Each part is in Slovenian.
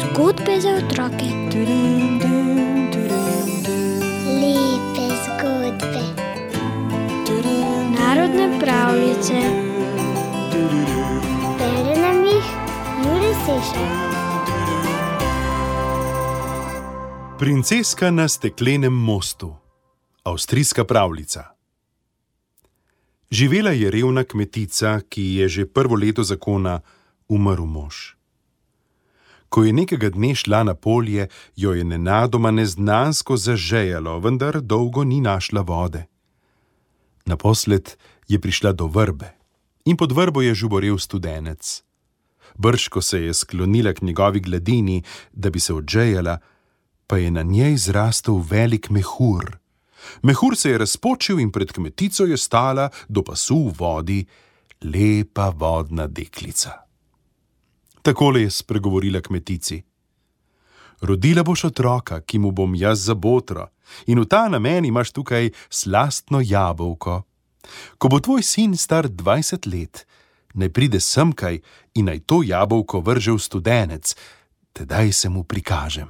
Zgodbe za otroke. Lepe zgodbe. Narodne pravljice. Bere nam jih Juri Sešer. Princeska na steklenem mostu. Avstrijska pravljica. Živela je revna kmetica, ki je že prvo leto zakona umrl mož. Ko je nekega dne šla na polje, jo je nenadoma neznansko zažejalo, vendar dolgo ni našla vode. Naposled je prišla do vrbe in pod vrbo je žuborel studenec. Brško se je sklonila k njegovi gladini, da bi se odžejala, pa je na njej zrastel velik mehur. Mehur se je razpočil in pred kmetico je stala do pasu v vodi lepa vodna deklica. Takole je spregovorila kmetici: Rodila boš otroka, ki mu bom jaz za botro, in v ta namen imaš tukaj slastno jabolko. Ko bo tvoj sin star 20 let, naj pride semkaj in naj to jabolko vrže v studenec, tedaj se mu prikažem.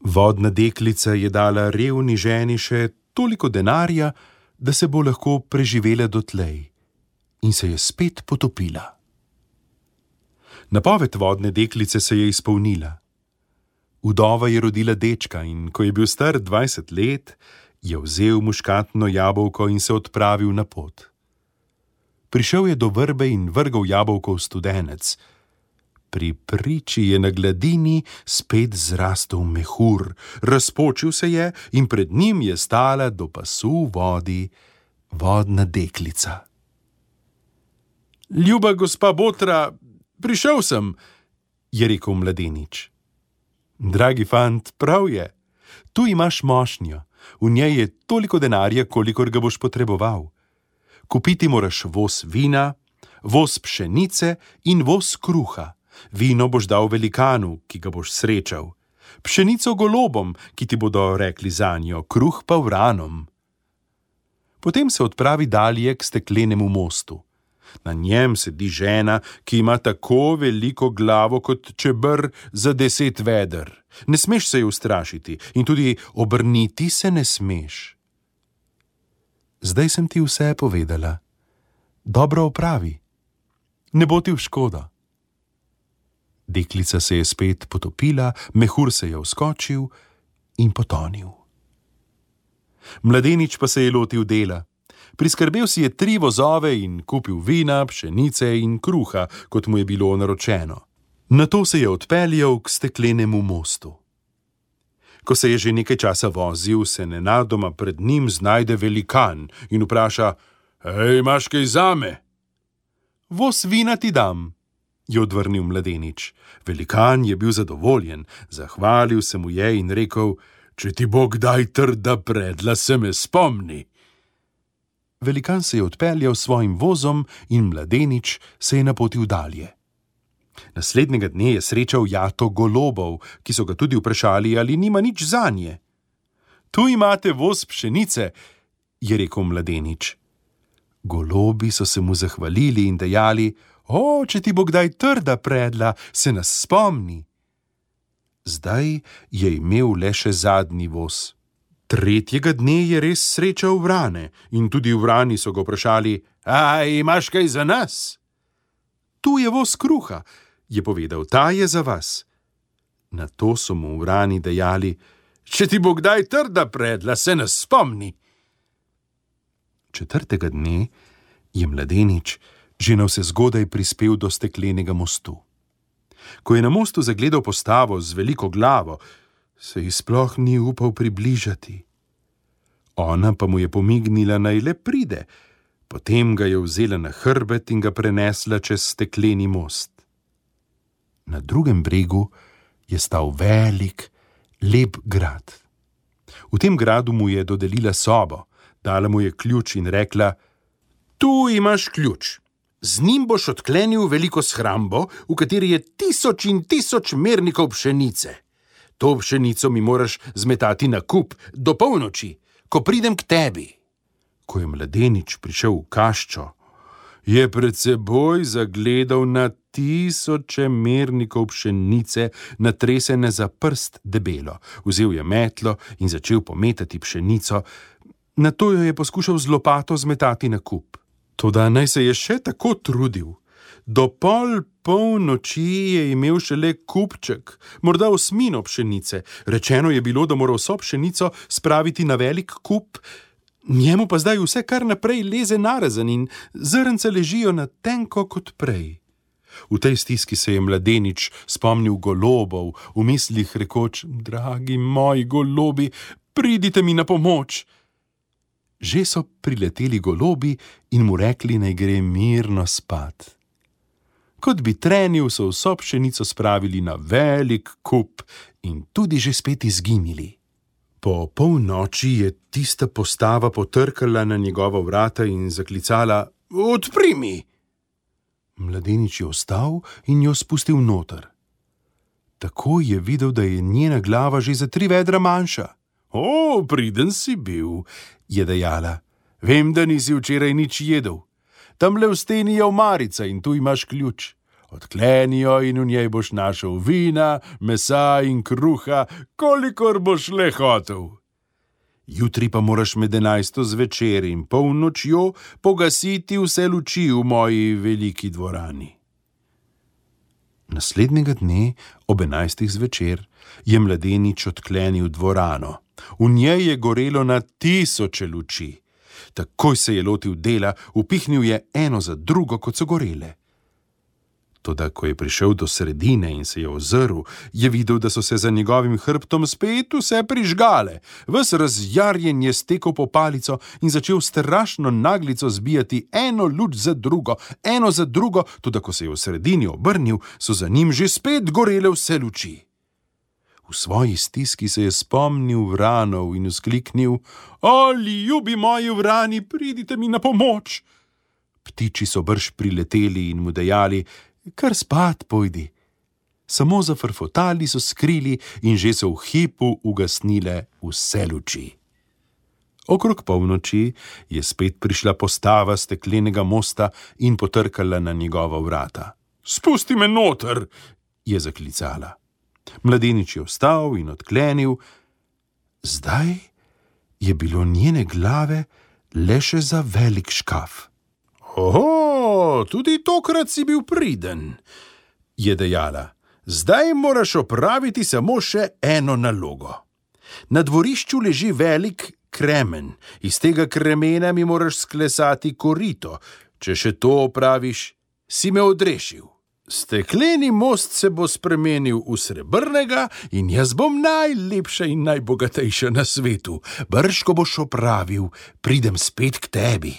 Vodna deklica je dala revni ženi še toliko denarja, da se bo lahko preživela dotlej, in se je spet potopila. Napoved vodne deklice se je izpolnila. Udova je rodila dečka in ko je bil star 20 let, je vzel muškatno jabolko in se odpravil na pot. Prišel je do vrbe in vrgal jabolko v studenec. Pri priči je na gladini spet zrastel mehur, razpočil se je in pred njim je stala do pasu vodi vodna deklica. Ljuba gospa Botra, prišel sem, je rekel mladenič. Dragi fant, prav je, tu imaš mošnjo, v njej je toliko denarja, kolikor ga boš potreboval. Kupiti moraš voz vina, voz pšenice in voz kruha. Vino boš dal velikanu, ki ga boš srečal, pšenico golobom, ki ti bodo rekli za njo, kruh pa vranom. Potem se odpravi dalje k steklenemu mostu. Na njem sedi žena, ki ima tako veliko glavo kot čebr za deset veder. Ne smeš se jo ustrašiti in tudi obrniti se ne smeš. Zdaj sem ti vse povedala. Dobro opravi, ne bo ti v škodo. Deklica se je spet potopila, mehur se je vskočil in potonil. Mladenič pa se je lotil dela. Priskrbel si je tri vozove in kupil vina, pšenice in kruha, kot mu je bilo naročeno. Na to se je odpeljal k steklenemu mostu. Ko se je že nekaj časa vozil, se nenadoma pred njim znajde velikan in vpraša: Hej, imaš kaj zame? Voz vina ti dam, je odvrnil mladenič. Velikan je bil zadovoljen, zahvalil se mu je in rekel: Če ti bo kdaj trda predla, se me spomni. Velikan se je odpeljal s svojim vozom in mladenič se je napotil dalje. Naslednjega dne je srečal jato golobov, ki so ga tudi vprašali, ali nima nič za nje. Tu imate voz pšenice, je rekel mladenič. Golobi so se mu zahvalili in dejali: O, če ti bo kdaj trda predla, se nas spomni. Zdaj je imel le še zadnji voz. Tretjega dne je res srečal vrane in tudi vrani so ga vprašali: A imaš kaj za nas? Tu je voz kruha, je povedal, ta je za vas. Na to so mu vrani dejali: Če ti bo kdaj trda predla, se nas spomni. Četrtega dne je mladenič že na vse zgodaj prispel do steklenega mostu. Ko je na mostu zagledal postavo z veliko glavo, se ji sploh ni upal približati. Ona pa mu je pomignila naj le pride, potem ga je vzela na hrbet in ga prenesla čez stekleni most. Na drugem bregu je stal velik, lep grad. V tem gradu mu je dodelila sobo, dala mu je ključ in rekla: Tu imaš ključ. Z njim boš odklenil veliko shrambo, v kateri je tisoč in tisoč mernikov pšenice. To pšenico mi moraš zmetati na kup do polnoči, ko pridem k tebi. Ko je mladenič prišel v kaščo, je pred seboj zagledal na tisoče mernikov pšenice, natresene za prst debelo. Vzel je metlo in začel pometati pšenico, na to jo je poskušal z lopato zmetati na kup. Toda naj se je še tako trudil. Do pol polnoči je imel šele kupček, morda osmino pšenice. Rečeno je bilo, da mora vso pšenico spraviti na velik kup, njemu pa zdaj vse kar naprej leze narazen in zrnce ležijo na tenko kot prej. V tej stiski se je mladenič spomnil golobov, v mislih rekoč: Dragi moji golobi, pridite mi na pomoč. Že so prileteli golobi in mu rekli, naj gre mirno spat. Kot bi trenil, so vso pšenico spravili na velik kup in tudi že spet izginili. Po polnoči je tista postava potrkala na njegova vrata in zaklicala: Odpri mi! Mladenič je vstal in jo spustil noter. Tako je videl, da je njena glava že za tri vedra manjša. O, priden si bil, je dejala. Vem, da nisi včeraj nič jedel. Tam le v steni je omarica in tu imaš ključ. Odklenijo in v njej boš našel vina, mesa in kruha, kolikor boš le hotel. Jutri pa moraš med enajsto zvečer in polnočjo pogasiti vse luči v moji veliki dvorani. Naslednjega dne ob enajstih zvečer je mladenič odklenil dvorano. V njej je gorelo na tisoče luči. Takoj se je lotil dela, upihnil je eno za drugo, kot so gorele. Toda, ko je prišel do sredine in se je ozrl, je videl, da so se za njegovim hrbtom spet vse prižgale. Ves razjarjen je stekel po palico in začel strašno naglico zbijati eno luč za drugo, eno za drugo, tudi ko se je v sredini obrnil, so za njim že spet gorele vse luči. V svoji stiski se je spomnil vranov in vzkliknil: Ali, ljubi moji vrani, pridite mi na pomoč! Ptiči so brž prileteli in mu dejali: kar spat pojdi. Samo zafrfotali so skrili in že so v hipu ugasnile vse luči. Okrog polnoči je spet prišla postava steklenega mosta in potrkala na njegova vrata. Spusti me noter, je zaklicala. Mladenič je vstal in odklenil, zdaj je bilo njene glave le še za velik škaf. Oho, tudi tokrat si bil priden, je dejala. Zdaj moraš opraviti samo še eno nalogo. Na dvorišču leži velik kremen, iz tega kremena mi moraš sklesati korito. Če še to opraviš, si me odrešil. Stekleni most se bo spremenil v srebrnega in jaz bom najlepša in najbogatejša na svetu. Brž, ko boš opravil, pridem spet k tebi.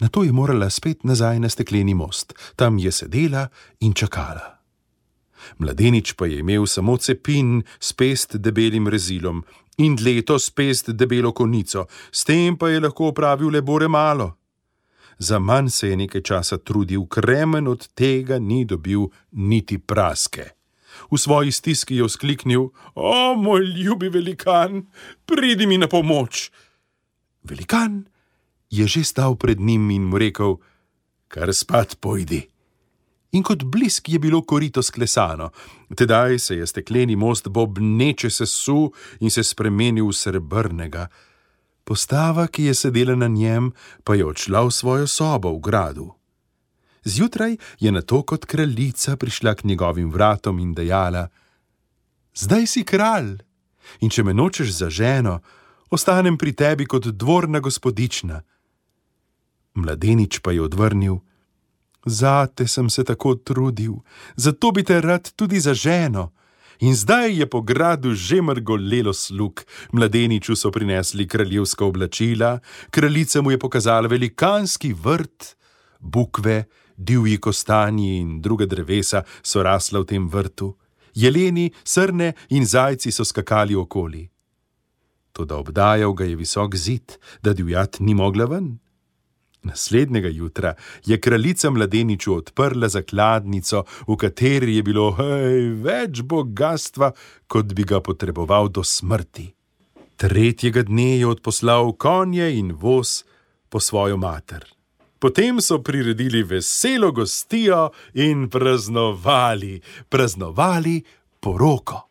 Na to je morala spet nazaj na stekleni most, tam je sedela in čakala. Mladenič pa je imel samo cepin s pest debelim rezilom in leto s pest debelo konico, s tem pa je lahko opravil le bore malo. Za manj se je nekaj časa trudil, kremen od tega ni dobil niti praske. V svoji stiski je vzkliknil: O, moj ljubi velikan, pridi mi na pomoč! Velikan je že stal pred njim in mu rekel: Kar spat pojdi. In kot blisk je bilo korito sklesano, tedaj se je stekleni most bobneče sesul in se spremenil v srebrnega. Postava, ki je sedela na njem, pa je odšla v svojo sobo v gradu. Zjutraj je na to kot kraljica prišla k njegovim vratom in dejala: Zdaj si kralj, in če me nočeš za ženo, ostanem pri tebi kot dvorna gospodična. Mladenič pa je odvrnil: Zate sem se tako trudil, zato bi te rad tudi za ženo. In zdaj je po gradu že mrgolelo slug. Mladeniču so prinesli kraljevska oblačila, kraljica mu je pokazala velikanski vrt, bukve, divji kostanji in druga drevesa so rasla v tem vrtu. Jeleni, srne in zajci so skakali okoli. Toda obdajal ga je visok zid, da divjat ni mogla ven. Naslednjega jutra je kraljica mladeniču odprla zakladnico, v kateri je bilo hej, več bogatstva, kot bi ga potreboval do smrti. Tretjega dne je odposlal konje in voz po svojo mater. Potem so priredili veselo gostijo in praznovali, praznovali poroko.